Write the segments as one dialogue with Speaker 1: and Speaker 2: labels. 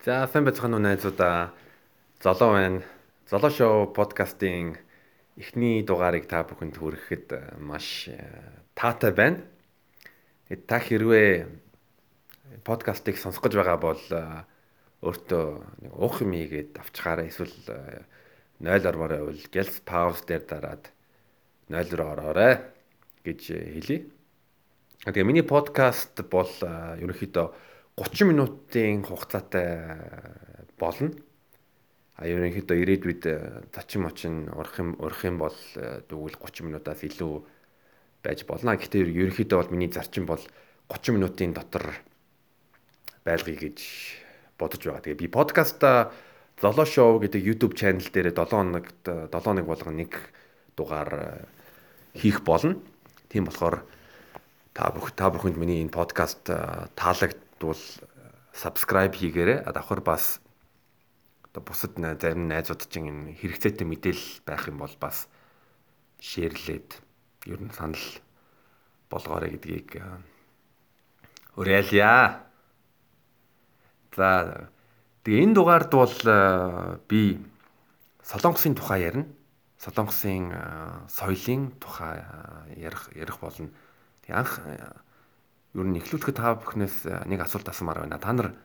Speaker 1: За сайн байцгаана уу найзуудаа. Золоо байна. Золоо шоу подкастын эхний дугаарыг та бүхэнд хүрэхэд э, маш э, таатай байна. Тэгээд та хэрвээ подкастыг сонсох гэж байгаа бол э, өөртөө нэг уух юм ийгээд авчгаараа эсвэл 0 ормоор байвал гэлс пауз дээр дараад 0 руу ороорой гэж хэлье. Тэгээ миний подкаст бол ерөнхийдөө 30 минутын хугацаатай болно. А ерөнхийдөө ирээдүйд тачин мочин урах юм урах юм бол дүүл 30 минутаас илүү байж болно. Гэхдээ ерөнхийдөө бол миний зарчим бол 30 минутын дотор байлгая гэж бодож байгаа. Тэгээ би подкаста Золоо шоу гэдэг YouTube channel дээр 7 хоногт 7 хоног болгон нэг дугаар хийх болно. Тийм болохоор та бүх та бүхэнд миний энэ подкаст таалагдсан бол subscribe хийгээрэй. Давхар бас одоо бусад зарим найзууд чинь энэ хэрэгцээтэй мэдээлэл байх юм бол бас шеэрлээд ер нь санал болгоорой гэдгийг уриалъя. За тэгээ энэ дугаард бол би Солонгосын тухай ярина. Солонгосын соёлын тухай ярих ярих болно. Тэг анх ер нь эхлүүлэхэд та бүхнээс э, нэг асуулт асуумаар байна. Та нар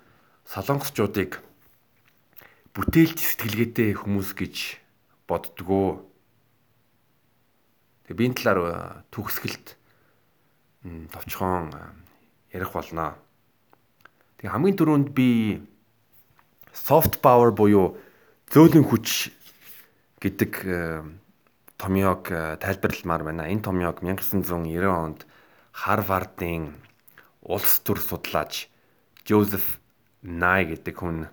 Speaker 1: солонгосчуудыг бүтээлч сэтгэлгээтэй хүмүүс гэж боддгоо. Тэгээ би энэ талаар э, төгсгөлт товчхон э, ярих болноо. Тэгээ хамгийн түрүүнд би soft power буюу зөөлөн хүч гэдэг томьёог тайлбарламаар байна. Энэ томьёог 1990 онд Харвардын улс төр судлаач Жозеф Най гэдэг хүн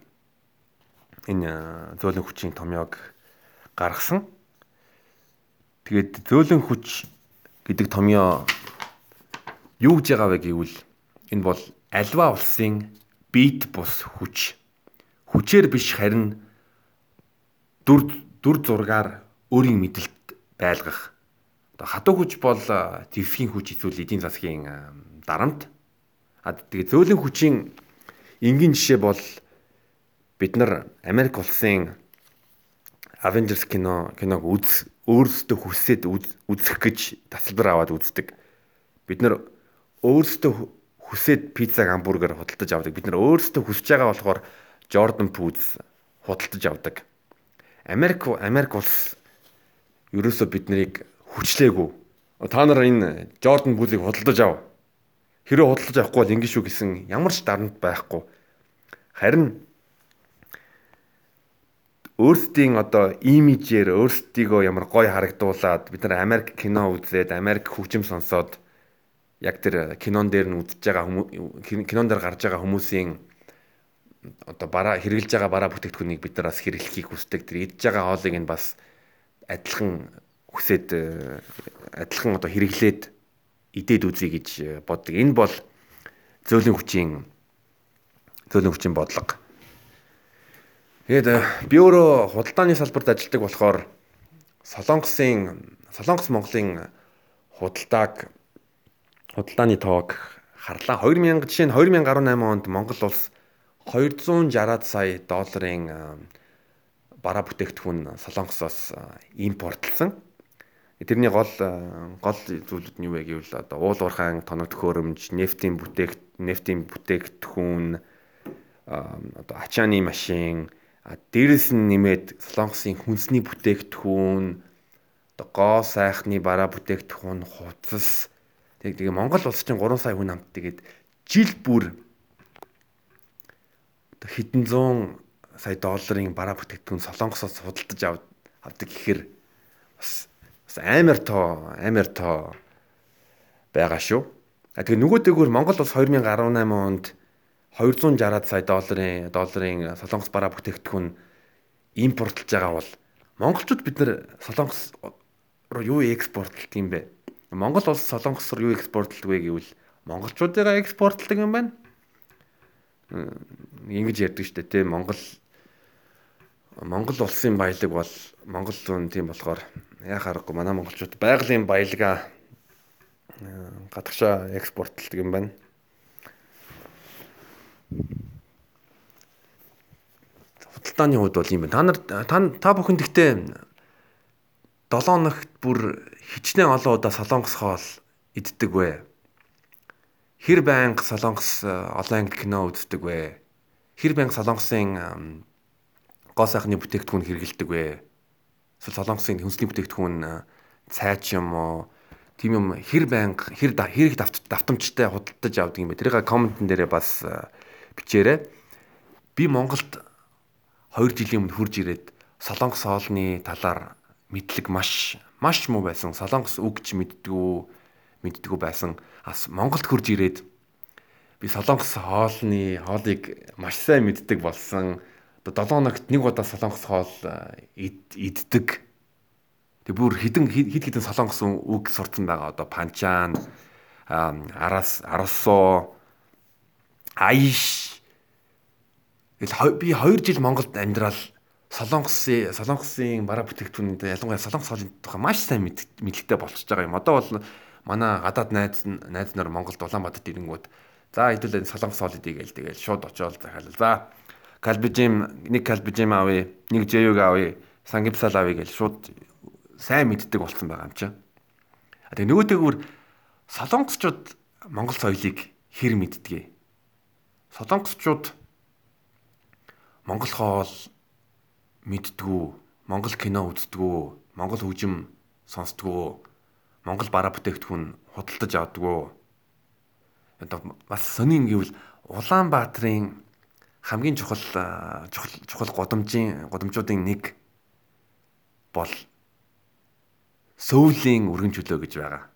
Speaker 1: энэ зөөлөн хүчийн томьёог гаргасан. Тэгээд зөөлөн хүч гэдэг томьёо юу гэж байгаа вэ гэвэл энэ бол альва улсын бит бус хүч. Хүчээр биш харин дүр дүр зургаар өөрийн мэдлэлд байлгах. Одоо хатуу хүч бол твхийн хүч эсвэл эдийн засгийн дарамт А тэгээ зөөлөн хүчийн энгийн жишээ бол бид нар Америк улсын Avengers кино киног үз өөрсдөө хүсээд үзэх гэж тасалбар аваад үздэг. Бид нар өөрсдөө хүсээд пицца гамбургер худалдаж авдаг. Бид нар өөрсдөө хүсэж байгаа болохоор Jordan Foods худалдаж авдаг. Америк Америк улс ерөөсөө биднийг хүчлээгүй. Та нар энэ Jordan Foods-ыг худалдаж ав Хэрэв худалдаж авахгүй бол ингэ шүү гэсэн ямар ч дарамт байхгүй. Харин өөрсдийн одоо имижээр өөрсдийгөө ямар гоё харагдуулаад бид нар Америк кино үзээд Америк хөгжим сонсоод яг тэр кинон дээр нь үзэж байгаа кинон дээр гарч байгаа хүмүүсийн одоо бараа хэрэгжилж байгаа бараа бүтээгдэхүүнийг бид нар бас хэрэглэхийг хүсдэг. Тэр идж байгаа хоолыг нь бас адилхан хүсээд адилхан одоо хэрэглээд идээд үзье гэж э, боддог. Энэ бол зөөлөн хүчийн зөөлөн хүчийн бодлого. Тэгээд э, би өөрөө худалдааны салбарт ажилладаг болохоор Солонгосын Солонгос Монголын худалдааг худалдааны тоог харлаа. 2000 жишээ нь 2018 онд Монгол улс 260 сая долларын э, бараа бүтээгдэхүүн Солонгосоос импортлсон. Тэрний гол э, гол зүйлүүд нь юу вэ гэвэл одоо уул уурхайн тоног төхөөрөмж, нефтийн бүтээгт нефтийн бүтээгдэхүүн одоо ачааны машин дээрэс нь нэмээд солонгосын хүнсний бүтээгдэхүүн одоо гоо сайхны бараа бүтээгдэхүүн хувцас тэг тэгээ Монгол улс чинь 3 сая хүн амт. Тэгээд жил бүр одоо хэдэн зуун сая долларын бараа бүтээгдэхүүн солонгосоос худалдаж авдаг гэхээр бас амар тоо амар тоо байгаа шүү. А тэгээ нөгөө дээгүүр Монгол улс 2018 онд 260 сая долларын долларын солонгос бараа бүтээгдэхүүн импортлж байгаа бол монголчууд бид нэр солонгос руу юу экспортлдог юм бэ? Монгол улс солонгос руу юу экспортлдог вэ гэвэл монголчуудыгаа экспортлдог юм байна. Ингэж ярьдаг шүү дээ, тийм Монгол Монгол улсын баялаг бол Монгол зүүн тийм болохоор яах аргагүй манай монголчууд байгалийн баялгаа э, гадагшаа экспортлдог юм байна. Пакистаны хувьд бол юм байна. Та нар та та бүхэн гэхдээ 7 хоногт бүр хичнээн олон удаа солонгос хоол иддэг вэ? Хэр байнга солонгос олон анги кино үздэг вэ? Хэр байнга солонгосын гоо сайхны бүтээгдэхүүн хэрэгэлдэг вэ? Эсвэл солонгосын хүнсний бүтээгдэхүүн цайч юм уу? тийм юм хэр байнга хэр хэрэг давтамжтай худалдаж авдаг юм бэ? Тэрийг комментэн дээрээ бас бичээрэй. Би Монголд 2 жилийн өмнө хурж ирээд Солонгос хоолны талаар мэдлэг маш маш муу байсан. Солонгос үгч мэддгүү мэддгүү байсан. Ас Монголд хурж ирээд би Солонгос хоолны хоолыг маш сайн мэддэг болсон. Одоо 7 хоногт нэг удаа Солонгос хоол иддэг. Тэг бүр хідэн хид хідэн Солонгос үг сурцсан байгаа. Одоо панчаан, араас арасо, айш би 2 жил Монголд амьдрал Солонгосын Солонгосын бараа бүтээгдэхүүнүүд ялангуяа Солонгос хоолны тухай маш сайн мэдлэгтэй болчихж байгаа юм. Одоо бол манай гадаад найз найз нар Монголд Улаанбаатарт ирэнгүүт за хэдүүлээ Солонгос хоол идэх гээл тэгэл шууд очоод захиалаа. За калбижим нэг калбижим авъя, нэг жэйг авъя, сангипсал авъя гээл шууд сайн мэддэг болсон байгаа юм чинь. Тэгээ нөгөөтэйгүр солонгосчууд Монгол соёлыг хэр мэддэг. Солонгосчууд Монгол хоол мэддгүү, Монгол кино үздэгүү, Монгол хөгжим сонсдгүү, Монгол бараа бүтээгдэхүүн худалдаж авдаггүй. Одоо бас сонин гэвэл Улаанбаатарын хамгийн чухал чухал чухал годамжийн годамжуудын нэг бол Сөүлийн өргөн чөлөө гэж байгаа.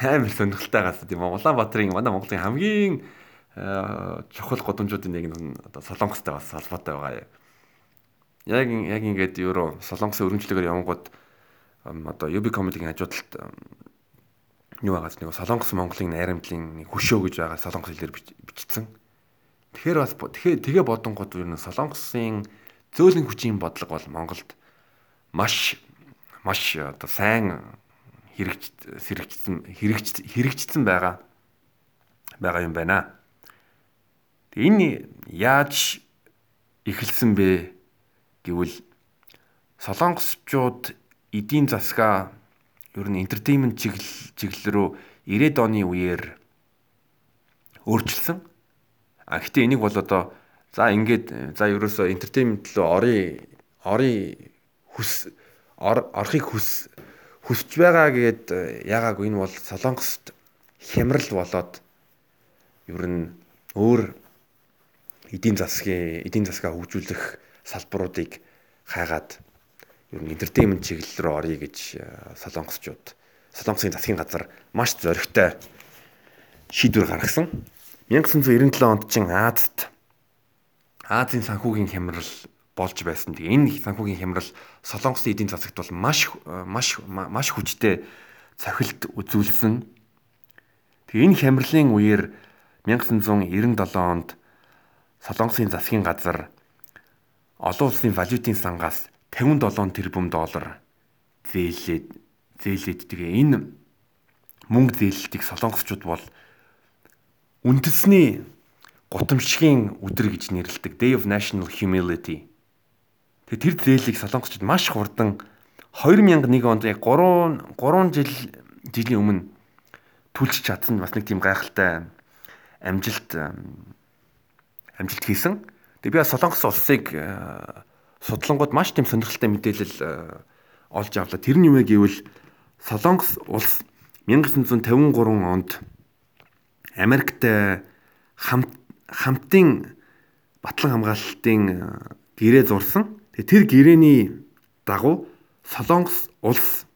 Speaker 1: Амар сонирхолтой гас тийм Улаанбаатарын манай Монголын хамгийн чухал годомжуудын нэг нь одоо солонгостой бас холбоотой байгаа. Яг яг ингээд евро солонгосын өргөнчлөгээр явангууд одоо UB comedy-гийн хажуудалд юу байгаас нэг солонгос Монголын найрамдлын хөшөө гэж байгаа солонгос хэлээр бичсэн. Тэгэхээр бас тэгэхээр тэгээ бодонгууд юу н солонгосын зөөлөн хүчийн бодлого бол Монголд маш маш одоо сайн хэрэгж хэрэгжсэн хэрэгж хэрэгжсэн байгаа байгаа юм байна. Тэгээ энэ яаж эхэлсэн бэ гэвэл солонгосчууд эдийн засгаа ер нь entertainment чиглэл чиглэл рүү 90-ад оны үеэр өөрчилсөн. А гэтээ энийг бол одоо за ингээд за ерөөсөө entertainment рүү орын орын хүс орохыг хүс хүсэж байгаа гэд яагаагүй энэ бол солонгост хямрал болоод ер нь өөр эдийн засгийн эдийн засгаа хөгжүүлэх салбаруудыг хайгаад ер нь entertainment чиглэл рүү оръё гэж э, солонгосчууд солонгосын засгийн газар маш зоригтой шийдвэр гаргасан. 1997 онд чин Азад Азийн санхүүгийн хямрал болж байсан. Тэгээ энэ санхүүгийн хямрал солонгосын эдийн засагт бол маш маш маш хүчтэй цохилт үзүүлсэн. Тэгээ энэ хямралын үеэр 1997 онд Солонгосын засгийн газар олон улсын валютын сангаас 57 тэрбум доллар зээлээд зээлээд тэгээ энэ мөнгө зээлэлтийг солонгосчууд бол үндэсний гутамшигын өдөр гэж нэрлэдэг Day of National Humility. Тэгээ тэр зээлийг солонгосчууд маш хурдан 2001 онд яг 3 3 жил жилийн өмнө түлж чадсан бас нэг тийм гайхалтай амжилт амжилт хийсэн. Тэгээ би бас Солонгос улсыг э, судлангууд маш тийм сонирхолтой мэдээлэл э, олж авлаа. Тэр нь юу вэ гэвэл Солонгос улс 1953 онд Америкт хамт хамтын батлан хамгаалалтын э, гэрээ зурсан. Тэгээ тэр гэрээний дагуу Солонгос улс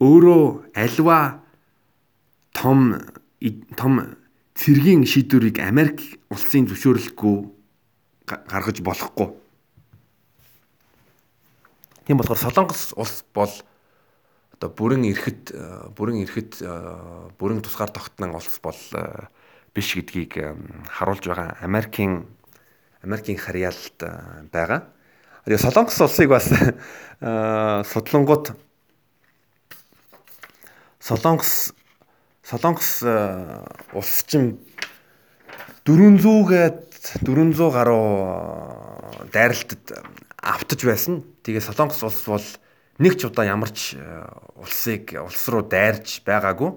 Speaker 1: өөрөө альва том том цэргийн шийдвэрийг Америк улсын зөвшөөрлөггүй гаргаж болохгүй. Тийм болохоор Солонгос улс бол одоо бүрэн эрэхэд бүрэн эрэхэд бүрэн тусгаар тогтнон улс бол биш гэдгийг харуулж байгаа Америкийн Америкийн харьяалт байгаа. Тэгээ Солонгос улсыг бас судлангууд Солонгос Солонгос э, улс чинь 400-гээд 400 гаруй дайралтад автаж байсан. Тэгээ Солонгос улс бол нэг ч удаа ямар ч улсыг улс руу дайрж байгаагүй.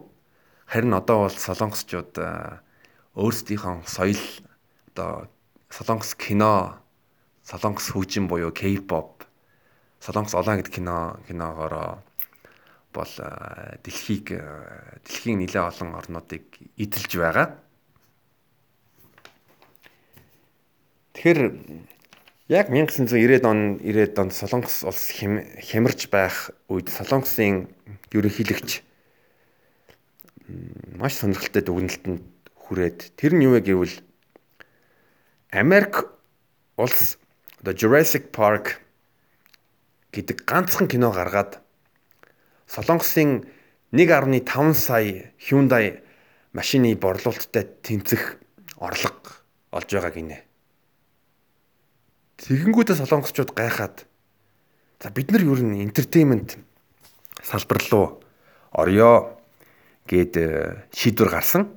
Speaker 1: Харин одоо бол солонгосчууд өөрсдийнхөө соёл одоо солонгос кино, солонгос хөгжим буюу K-pop, солонгос олоон гэдэг кино киногоор бол дэлхийг дэлхийн нэлээ олон орнуудыг эдэлж байгаа. Тэгэхээр яг 1990-ад он 90-ад онд Солонгос улс хямарч байх үед Солонгосын ерөнхийлөгч маш сонирхолтой дүгнэлтэнд хүрээд тэр нь юу вэ гэвэл Америк улс The Jurassic Park гэдэг ганцхан кино гаргаад Солонгосын 1.5 сая Hyundai машины борлуулалттай тэнцэх орлого олж байгаа гинэ. Тэгэнгүүтээ солонгосчууд гайхаад за бид нар юу н entertainment салбар руу орё гэд э, шийдвэр гарсан.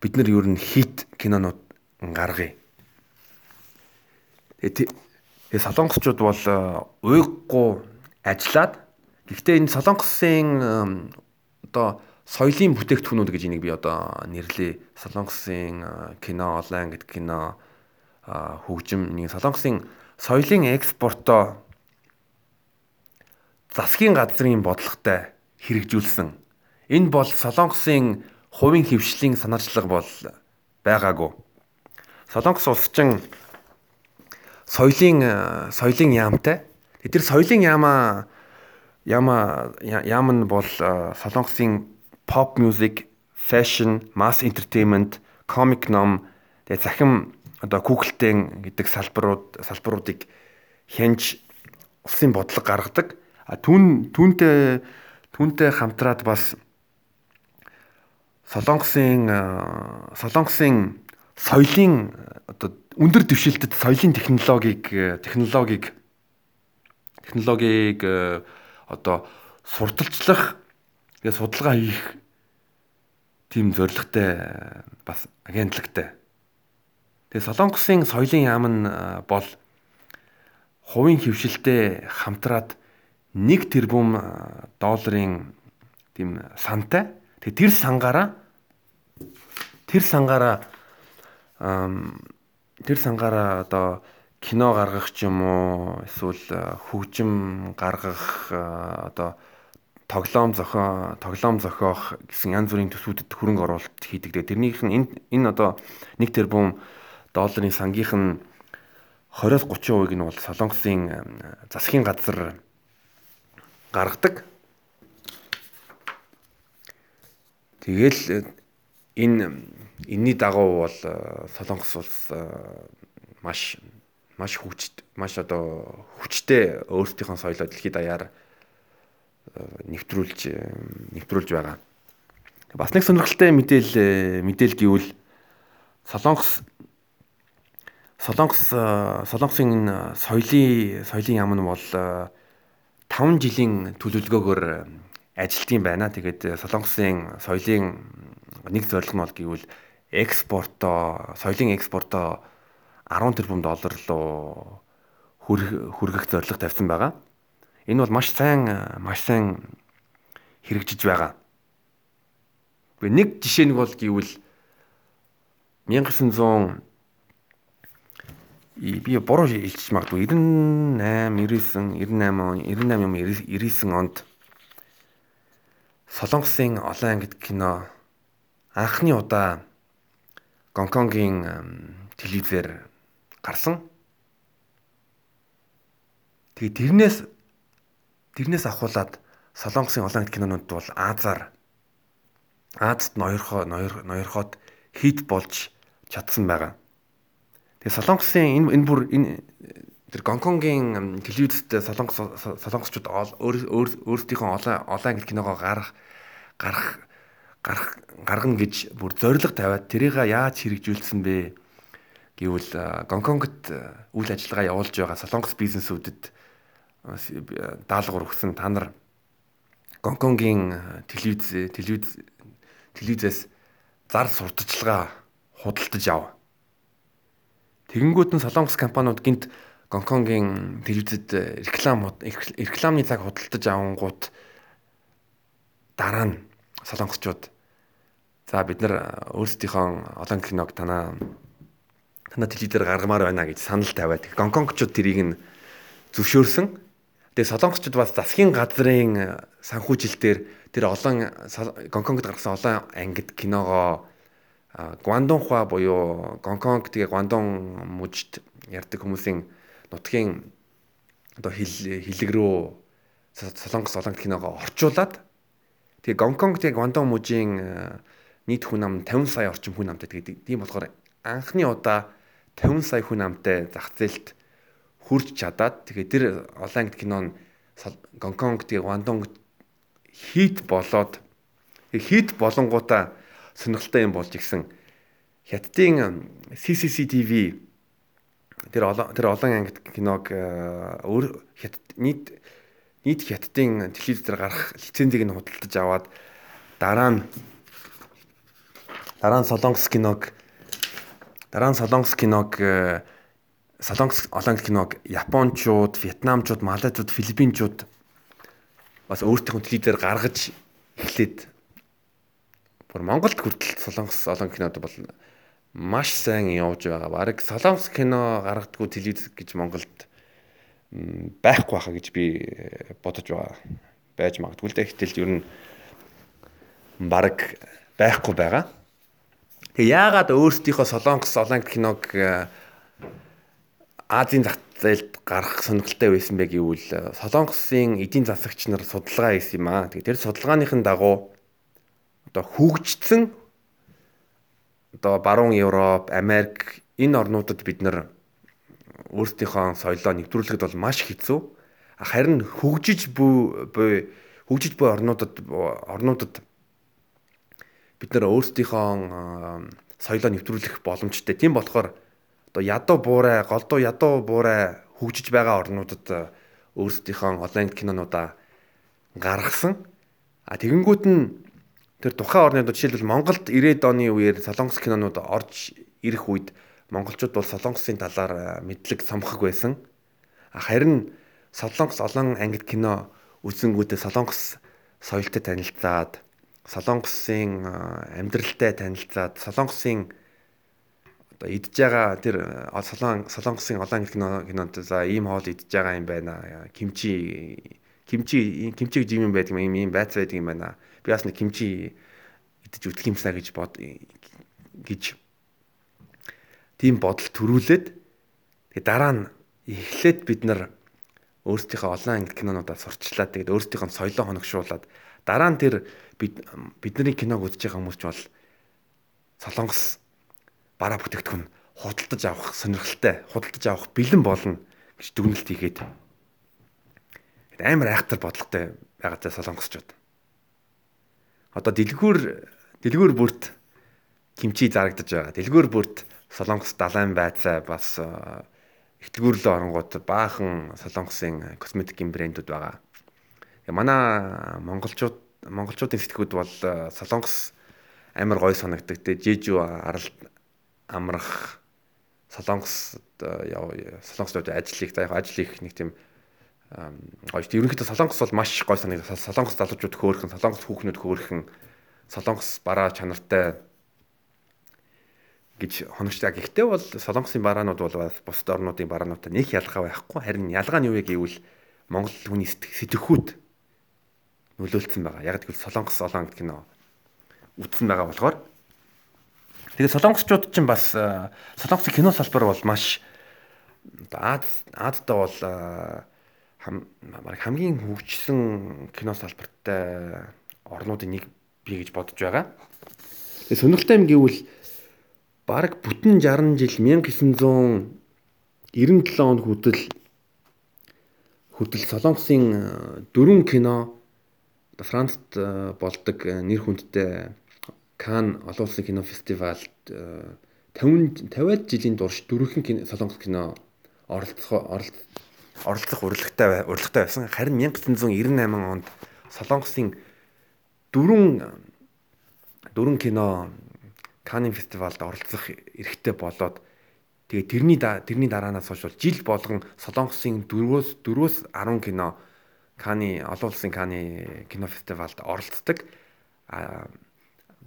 Speaker 1: Бид нар юу н хит кинонууд гаргая. Тэгээ солонгосчууд бол э, уйггүй ажиллаад Гэхдээ энэ Солонгосын одоо соёлын бүтээгдэхүүнүүд гэж энийг би одоо нэрлэе. Солонгосын кино, онлайн гэдэг кино хөгжим нэг Солонгосын соёлын экспортоо засгийн газрын бодлоготой хэрэгжүүлсэн. Энэ бол Солонгосын хувийн хөвшлийн санаачлага бол байгаагүй. Солонгос улс чин соёлын соёлын яамтай. Тэр соёлын яамаа Яма ям нь бол солонгосын pop music, fashion, mass entertainment, comic ном тэгээ захим одоо Google-тэй гэдэг салбарууд салбаруудыг хянж улсын бодлого гаргадаг. А түн түнтэй түнтэй хамтраад бас солонгосын солонгосын соёлын одоо өндөр дэвшилтэд соёлын технологиг технологиг технологиг одоо сурталчлах тэгээ судалгаа хийх тийм зорилготой бас агентлагтай. Тэгээ Солонгосын соёлын яам нь бол хувийн хөвшилтэй хамтраад 1 тэрбум долларын тийм сантай. Тэгээ тэр сангаараа тэр сангаараа тэр сангаараа одоо кино гаргах ч юм уу эсвэл хөгжим гаргах одоо тоглоом зохио тоглоом зохиох гэсэн янз бүрийн төсвүүдэд хөрөнгө оруулалт хийдэг. Тэрнийх нь энэ энэ одоо 1 тэрбум долларын сангийнх нь 20-30% нь бол Солонгосын э, засгийн газар гаргадаг. Тэгэл энэ энэний дагуу бол Солонгос улс маш маш хүч маш одоо хүчтэй өөрсдийнхөө соёлоо дэлхийд даяар э, нэвтрүүлж э, нэвтрүүлж байгаа. Бас нэг сонирхолтой мэдээл э, мэдээл гэвэл Солонгос Солонгос Солонгосын соёлын соёлын яам нь бол 5 жилийн төлөвлөгөөгөөр ажилтгийн байна. Тэгээд Солонгосын соёлын нэг зорилго нь бол гэвэл экспортоо соёлын экспортоо 10 тэрбум доллар руу хүргэх зорилго тавьсан байгаа. Энэ бол маш сайн маш сайн хэрэгжиж байгаа. Нэг жишээ нэг бол гэвэл 1900 би буруу хэлчих магадгүй 98 99 98 98 юм 99 онд Солонгосын олон ангид кино анхны удаа Гонконгийн телевизээр гарсан. Тэгээ тэрнээс тэрнээс ахуулаад Солонгосын олон кинонууд бол Азаар Азад ноёрхоо ноёрхоод хит болж чадсан байгаа. Тэгээ Солонгосын энэ энэ бүр энэ тэр Гонконгийн телевизэд солонгос солонгосчууд өөрсдийнхөө олон олон англи киногоо гарах гарах гарах гаргана гэж бүр зориг тавиад тэрийг яаж хэрэгжүүлсэн бэ? Гэвэл Гонконгт үйл ажиллагаа явуулж байгаа солонгос бизнесүүдэд даалгавар өгсөн та нар Гонконгийн телевиз телевиз телевизээс зар сурталчилгаа худалдаж ав. Тэгэнгүүт нь Солонгос компаниуд гинт Гонконгийн телевизэд реклам рекламны цаг худалдаж авангууд дараа нь солонгосчууд за бид нар өөрсдийнхөө олон киног танаа танаа телевизээр гаргамаар байна гэж санал тавиад Гонконгчууд тэрийг нь зөвшөөрсөн. Тэгээ солонгосчууд бас засгийн газрын санхүүжилтээр тэр олон Гонконгд гаргасан олон ангид киногоо Гвандонхуа буюу Гонконг тэгээ Гвандон мужид ярьдаг хүмүүсийн нутгийн одоо хил хилэг рүү солонгос олон киногоо орчуулад тэгээ Гонконг тэгээ Гвандон мужийн нийт хүн ам 50 сая орчим хүн амтай тэгээ тийм болохоор анхны удаа 50 сая хүн амтай зах зээлд хүрч чадаад тэгээ тэр олон ангид кино нь Гонконг тэгээ Гвандон хит болоод хит болонгуудаа сонирхолтой юм болж ирсэн. Хятадын CCTV тэр олон тэр олон ангид киног өөр хятад нийт нийт хятадын телевизээр гарах лицензийг нь худалдаж аваад дараа нь дараа нь солонгос киног дараа нь солонгос киног солонгос олон киног японочууд, вьетнамчууд, малайзууд, филиппинчууд бас өөртөө телевизээр гаргаж эхлээд бүр Монголд хүртэл солонгос олон кинод бол маш сайн явж байгаа. Бараг солонгос кино гаргадаггүй телевиз гэж Монголд байхгүй хаа гэж би э, бодож байгаа. байж магадгүй л дээ. Гэтэл ер нь бараг байхгүй байгаа. Тэгээ яагаад өөрсдийнхөө солонгос олон киног э, Азийн зах зээлд гарах сонирхолтой байсан бэ гэвэл э, солонгосын эдийн засагч нар судалгаа хийсэн юм аа. Тэгээ тэр судалгааныхын дагуу одоо хөгжсөн одоо баруун Европ, Америк энэ орнуудад бид нар өөрсдийнхөө соёлоо нэвтрүүлэхэд бол маш хэцүү. Харин хөгжиж буй хөгжиж буй орнуудад орнуудад бид нар өөрсдийнхөө соёлоо нэвтрүүлэх боломжтой. Тийм болохоор одоо ядуу буурай, голдуу ядуу буурай хөгжиж байгаа орнуудад өөрсдийнхөө онлайн кинонуудаа гаргасан. А тэгэнгүүт нь тэр тухайн орны одоо жишээлбэл Монголд 90-ад оны үеэр солонгос кинонууд орж ирэх үед монголчууд бол солонгосын талаар мэдлэг самхаг байсан. Харин солонгос олон ангид кино үзэнгүүтээ солонгос соёлтой танилцаад солонгосын амьдралтай танилцаад солонгосын одоо идж байгаа тэр солон солонгосын олон ангид кино кинонд за ийм хоол идж байгаа юм байна. Кимчи кимчи кимчиг жим юм байдаг юм ийм байц байдаг юм байна би бас нэг кимчи идэж үтгэх юмсаа гэж бод гэж тийм бодол төрүүлээд тэгээ дараа нь эхлээд бид нар өөрсдийнхөө олон англи кинонуудаа сурчлаад тэгээд өөрсдийнхөө соёлоо хоногшуулад дараа нь тэр бид бидний киног үзэж байгаа хүмүүс ч бол солонгос бараа бүтээгдэхүүн худалдаж авах сонирхолтой худалдаж авах бэлэн болно гэж дүгнэлт хийгээд амар айхтар бодлоготой байгаа цаа солонгосчууд одоо дэлгүүр дэлгүүр бүрт кимчи зарагдаж байгаа. Дэлгүүр бүрт солонгос далайн байцаа бас ихтлгүүрлөө оронгууд баахан солонгосын косметикийн брэндүүд байгаа. Манай монголчууд монголчуудын сэтгүүд бол солонгос амар гой санагдаг. Тэ жижүү арал амрах солонгос солонгосд ажил хийх за яг ажил хийх нэг тийм гоё шүү. Ерөнхийдөө Солонгос бол маш гоё санагдав. Солонгос залуучууд хөөрхөн, Солонгос хүүхнүүд хөөрхөн, Солонгос бараа чанартай гэж хоногчтой. Гэхдээ бол Солонгосын бараанууд бол бусад орнуудын бараануудтай нэг ялгаа байхгүй. Харин ялгаа нь юу вэ гэвэл Монгол хүний сэтгэхүйд нөлөөлсөн байгаа. Яг гэвэл Солонгос олон гэх кино үзсэн байгаа болохоор тэгээд солонгосчууд ч бас солонгосын кино салбар бол маш Ад Адтай бол хамгийн хөгжсөн кино салбартай орнуудын нэг бий гэж бодож байгаа. Тэгээ сонирхолтой юм гэвэл баг бүтэн 60 жил 1997 онд хүртэл хүртэл Солонгосын э, дөрвөн кино Францд э, болдог э, нэр хүндтэй Кан олон улсын кино фестивальд 50 50-аад жилийн турш дөрвөн солонгос кино оролцох оролцох урилгатай урилгатай байсан. Харин 1998 онд Солонгосын дөрвөн дөрвөн кино Канн фестивалд оролцох эрхтэй болоод Тэгээ тэрний тэрний дараанаас хойш бол жил болгон Солонгосын 4-өөс 4-өөс 10 кино Каны олон улсын Каны кино фестивалд оролцдог. А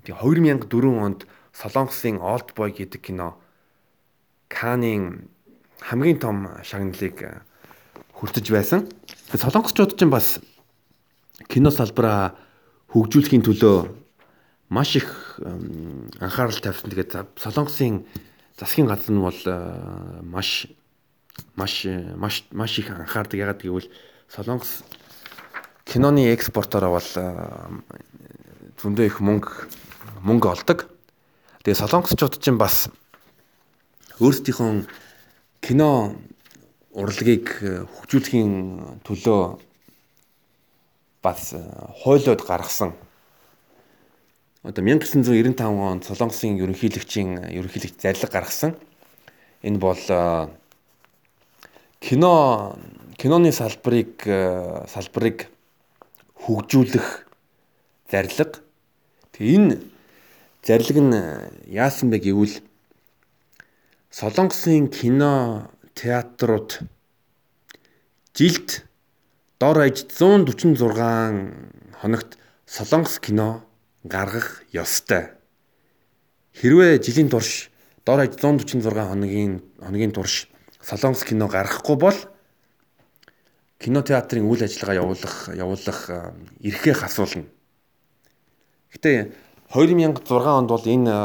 Speaker 1: тэгээ 2004 онд Солонгосын Old Boy гэдэг кино Канын хамгийн том шагналыг хүртэж байсан. Солонгосчууд ч бас кино салбараа хөгжүүлэхийн төлөө маш их анхаарал тавьсан. Тэгээд Солонгосын засгийн газар нь бол э, маш маш маш маш их анхаардаг. Ягаад гэвэл Солонгос киноны экспортороо бол э, зөндөө их мөнгө мөнгө олдог. Тэгээ солонгосчууд ч бас өөрсдийнхөө кино урлагийг э, хөгжүүлэхийн төлөө бас хуйлууд гаргасан одоо 1995 онд Солонгосын ерөнхийлөгчийн ерөнхийлөгч зарлиг гаргасан. Энэ бол кино киноны салбарыг салбарыг хөгжүүлэх зарлиг. Тэгээ энэ зарлиг нь яасан бэ гэвэл Солонгосын кино театрууд жилд дор аж 146 хоногт Солонгос кино гаргах ёстой. Хэрвээ жилийн турш дор хаяж 146 хоногийн хоногийн турш Солонгос кино гаргахгүй бол кинотеатрын үйл ажиллагаа явуулах явуулах эрхээ хасуулна. Гэтэ 2006 онд бол энэ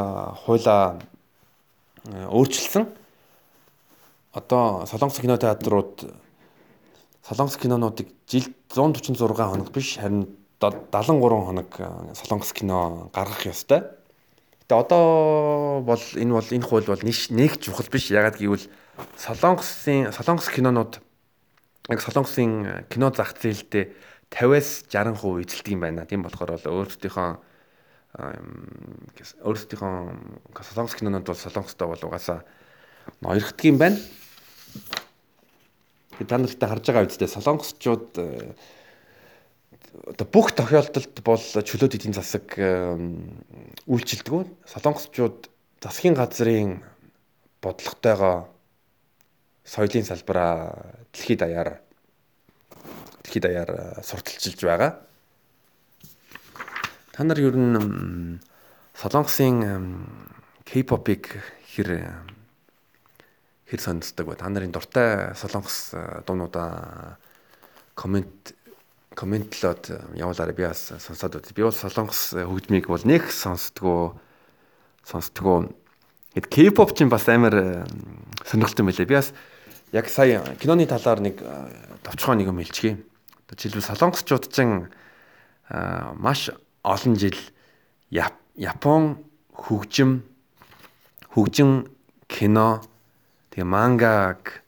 Speaker 1: хуулаа өөрчилсөн. Одоо Солонгос кинотеатрууд Солонгос кинонуудыг жилд 146 хоног биш харин 73 хоног солонгос кино гаргах ёстой. Гэтэ одоо бол энэ бол энэ хууль бол нэг чухал биш. Ягаад гэвэл солонгосын солонгос кинонууд яг солонгосын кино зах зээлдээ 50-аас 60% эзэлдэг юм байна. Тийм болохоор бол өөрсдийнхөө өөрсдийнхөө солонгос кинонууд бол солонгостой бол угаасаа ноёрхдаг юм байна. Та нартай харж байгаа үедээ солонгосчууд одоо бүх тохиолдолд бол чөлөөт эдийн засаг үйлчилдэг. Солонгосчууд засгийн газрын бодлоготойгоо соёлын салбараа дэлхийд даяар дэлхийд даяар сурталчилж байгаа. Та нар ер нь солонгосын K-pop-ыг хэр хэр сонсдог вэ? Та нарын дуртай солонгос дуунуудаа комент комментлоод э, явуулаарай би бас сонсоод үз. Би бол солонгос э, хөгжмийг бол нэг сонсдгоо сонсдгоо. Гэт K-pop ч бас амар э, сонирхолтой байлээ. Би бас яг сая киноны талаар нэг товчхон нэг юм хэлчихье. Одоо жишээлбэл солонгосчууд ч маш олон жил Япон хөгжим хөгжим кино тэгээ мангаг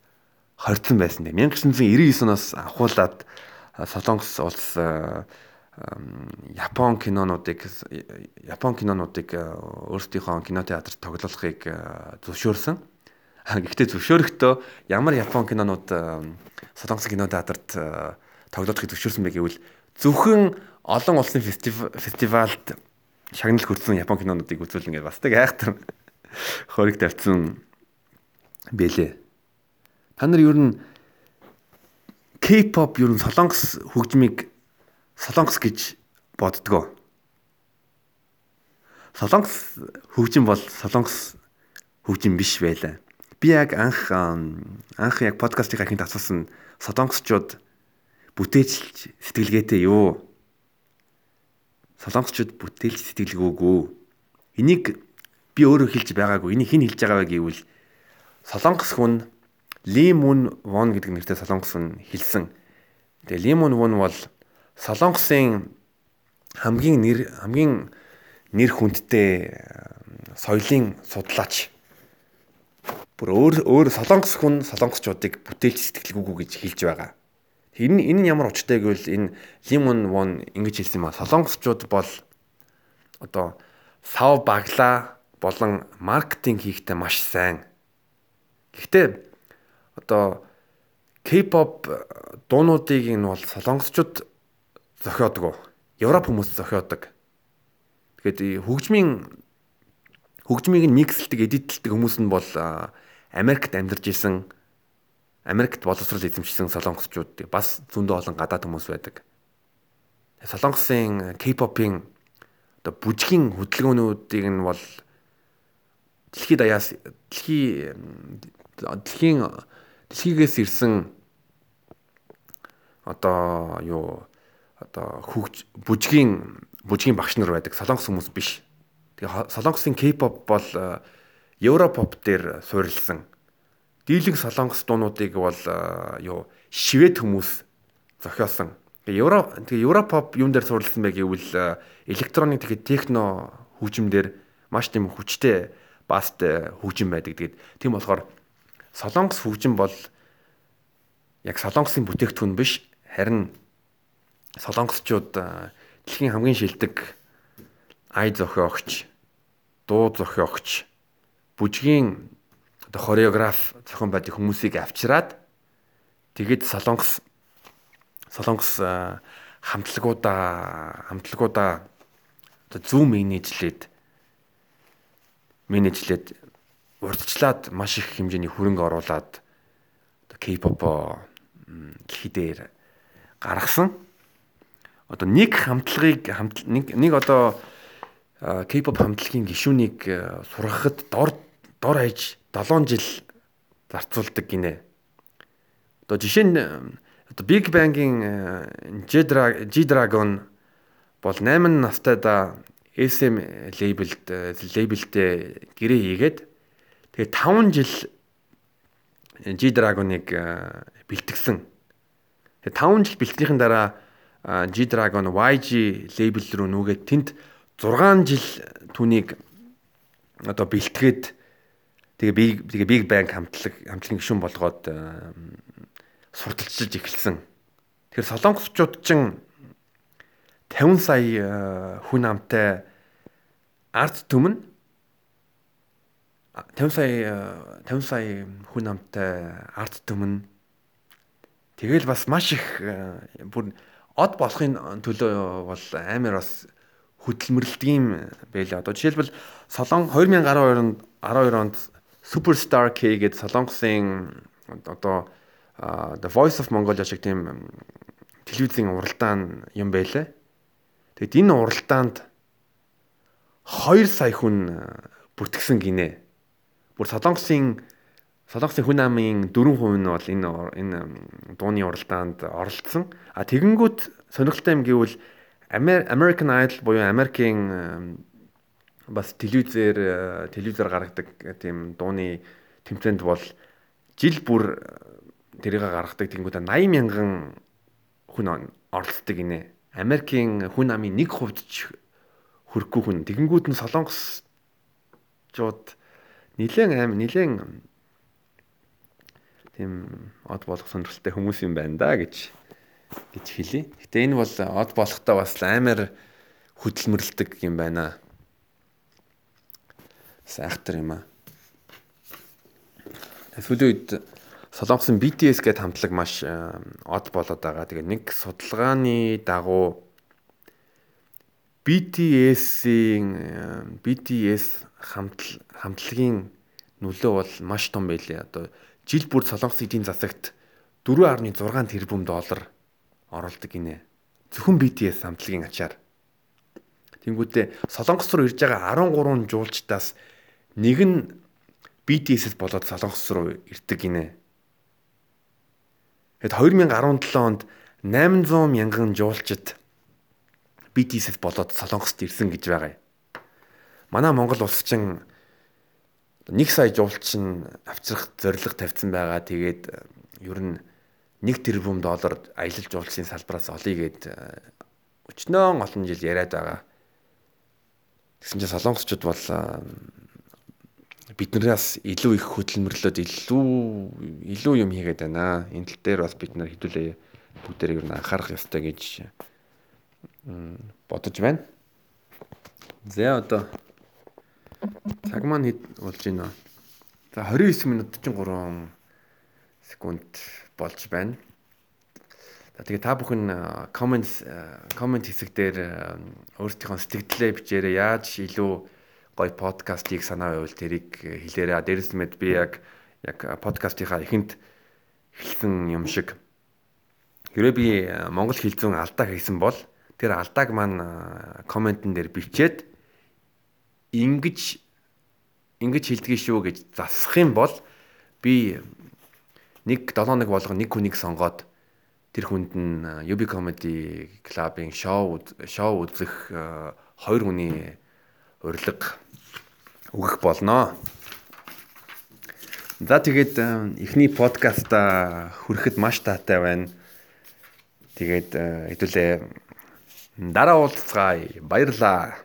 Speaker 1: хорцсон байсан. 1999 оноос ахуулаад Солонгос улс Япон кинонуудыг Япон кинонуудыг өөрсдийнхөө кинотеатрт тоглуулахыг зөвшөөрсөн. Гэхдээ зөвшөөрөхдөө ямар Япон кинонууд Солонгос кинотеатрт тоглуулахыг зөвшөөрсөн бэ гэвэл зөвхөн олон улсын фестивалд шагнал хүрсэн Япон кинонуудыг үзүүлнэ гэж бас тэг айхтар хориг тавьсан бэлээ. Та нар ер нь K-pop ер нь солонгос хөгжмийг солонгос гэж боддгоо. Солонгос хөгжим бол солонгос хөгжим биш байлаа. Би яг анх анх яг подкастыг ахинд асуусан солонгосчууд бүтээч сэтгэлгээтэй юу? Солонгосчууд бүтээлч сэтгэлгүйгүй. Энийг би өөрөө хэлж байгаагүй. Энийг хэн хэлж байгаа вэ гэвэл солонгос хүн Ли Мун Вон гэдэг нэртэй солонгос хүн хэлсэн. Тэгээ Ли Мун Вон бол солонгосын хамгийн нэр хамгийн нэр хүндтэй соёлын судлаач. Бүр өөр өөр солонгос хүн солонгосчуудыг бүтээлч сэтгэлгүйгүй гэж хэлж байгаа. Энэ энэ нь ямар учиртай гэвэл энэ Лимон Вон ингэж хэлсэн юм а солонгосчууд бол одоо сав баглаа болон маркетинг хийхдээ маш сайн. Гэхдээ одоо K-pop дуунуудыг нь бол солонгосчууд зохиодог. Европ хүмүүс зохиодог. Тэгэхээр хөгжмийн хөгжмийг нь миксэлдэг, эдитэлдэг хүмүүс нь бол Америкт амьдарч исэн Америкт боловсрол эзэмшсэн солонгосчууд бас зөндөө олон гадаад хүмүүс байдаг. Солонгосын K-pop-ийн одоо бүжгийн хөдөлгөөнүүдийг нь бол дэлхийд даяас дэлхий дэлхийн дэлхийгээс ирсэн одоо юу одоо хөгж бүжгийн бүжгийн багш нар байдаг солонгос хүмүүс биш. Тэгээ солонгосын K-pop бол Европоп дээр суурилсан дийлэг солонгос дуунуудыг бол юу шивэд хүмүүс зохиосон. Евро тэгээ Европоп юун дээр сурласан бэ гэвэл электроник тэгээ техно хөгжимдөр маш тийм хүчтэй баст хөгжим байдаг. Тэгээд тийм болохоор солонгос хөгжим бол яг солонгосын бүтээгдэхүүн биш харин солонгосчууд дэлхийн хамгийн шилдэг ай зохиогч, дуу зохиогч, бүжгийн одоо хореограф зохион байдаг хүмүүсийг авчираад тэгэд солонгос солонгос хамтлагуудаа хамтлагуудаа одоо зүүн менежлээд менежлээд урдчлаад маш их хэмжээний хөрөнгө оруулаад одоо K-pop дэлхийдээр гаргасан. Одоо нэг хамтлагыг нэг нэг одоо K-pop хамтлагийн гишүүнийг сургахад дор дор хаяж 7 жил зарцуулдаг гинэ. Одоо жишээ нь одоо Big Bang-ийн G-Dragon бол 8 настайда SM labelд labelтэй гэрээ хийгээд тэгээ 5 жил G-Dragon-ыг бэлтгэсэн. Тэгээ 5 жил бэлтгэхийн дараа G-Dragon YG label руу нүгээд тэнд 6 жил түүнийг одоо бэлтгээд Тэгээ би тэгээ Big Bang хамтлаг хамтлагийн гишүүн болгоод сурталчилж эхэлсэн. Тэгэхээр солонгосчууд чинь 50 сая хүн амтай арт түмэн 50 сая 50 сая хүн амтай арт түмэн тэгэл бас маш их бүр од болохын төлөө бол амар бас хөдөлмөрлөдөг юм байлаа. Одоо жишээлбэл Солон 2012 онд 12 онд Superstar K гэдэг Солонгосын одоо The Voice of Mongolia шиг тийм телевизийн уралдаан юм байлаа. Тэгэд энэ уралдаанд 2 сая хүн бүртгэсэн гинэ. Бүр Солонгосын Солонгосын хүн амын 4% нь бол энэ энэ дууны уралдаанд оролцсон. А тэгэнгүүт сонирхолтой юм гэвэл American Idol буюу Америкийн бас телевизээр э, телевизээр гаргадаг тийм дууны тэмцээнд бол жил бүр э, тэрийг гаргадаг тэнгуудаа 80 мянган хүн оролцдог гинэ. Америкийн хүн амын 1% ч хүрэхгүй хүн. Тэгэнгүүт нь солонгосчууд нилээн аим нилээн тийм од болох сонирхолтой хүмүүс юм байна да гэж гэж хэлье. Гэтэ энэ бол од болохтой бас амар хөдөлмөрлөдөг юм байна сайхтар юм аа. Сүүлийн үед Солонгосын BTS гэдэг хамтлаг маш од болоод байгаа. Тэгээ нэг судалгааны дагуу BTS-ийн BTS хамтл хамтлагийн нөлөө бол маш том байлээ. Одоо жил бүр Солонгосын эдийн засагт 4.6 тэрбум доллар оруулдаг гинэ. Зөвхөн BTS хамтлагийн ачаар. Тэнгүүдээ Солонгос руу ирж байгаа 13 жуулчдаас Нэг нь BTS-с болоод Солонгос руу ирдэг гинэ. Тэгэд 2017 онд 800 мянган жуулчид BTS-с болоод Солонгост ирсэн гэж байгаа юм. Манай Монгол улс чинь 1 сая жуулчин авчрах зорилго тавьсан байгаа. Тэгээд ер нь 1 тэрбум доллар аялал жуулчлалын салбараас олъё гэд өчнөө олон жил яриад байгаа. Тэгсэн чинь солонгосчууд бол биднээс илүү их хөдөлмөрлөд илүү илүү юм хийгээд байна. Энэ тал дээр бас бид нар хэдүүлээ бүгдээр ер нь анхаарах ёстой гэж бодож байна. За одоо цаг маань хэд болж байна? За 29 минут 43 секунд болж байна. За тэгээ та бүхэн коммент коммент хэсэг дээр өөрсдийнхөө сэтгэлдээ бичээрэй. Яаж илүү гоё подкастыг санаа байвал тэрийг хэлээрээ. Дээрэс мэд би яг яг подкастынхаа эхэнд эхэлсэн юм шиг. Хэрвээ би монгол хэл зүүн алдаа хийсэн бол тэр алдааг маань комментэн дээр бичээд ингэж ингэж хэлдгийг шүү гэж засах юм бол би нэг 7 нэг болгон нэг хүнийг сонгоод тэр хүнд нь UB Comedy Club-ын шоу шоу үзэх хоёр хүний урилга өгөх болноо. За тэгээд эхний подкаста хүрэхэд маш таатай байна. Тэгээд хэдүүлээ дараа уулзцгаая. Баярлаа.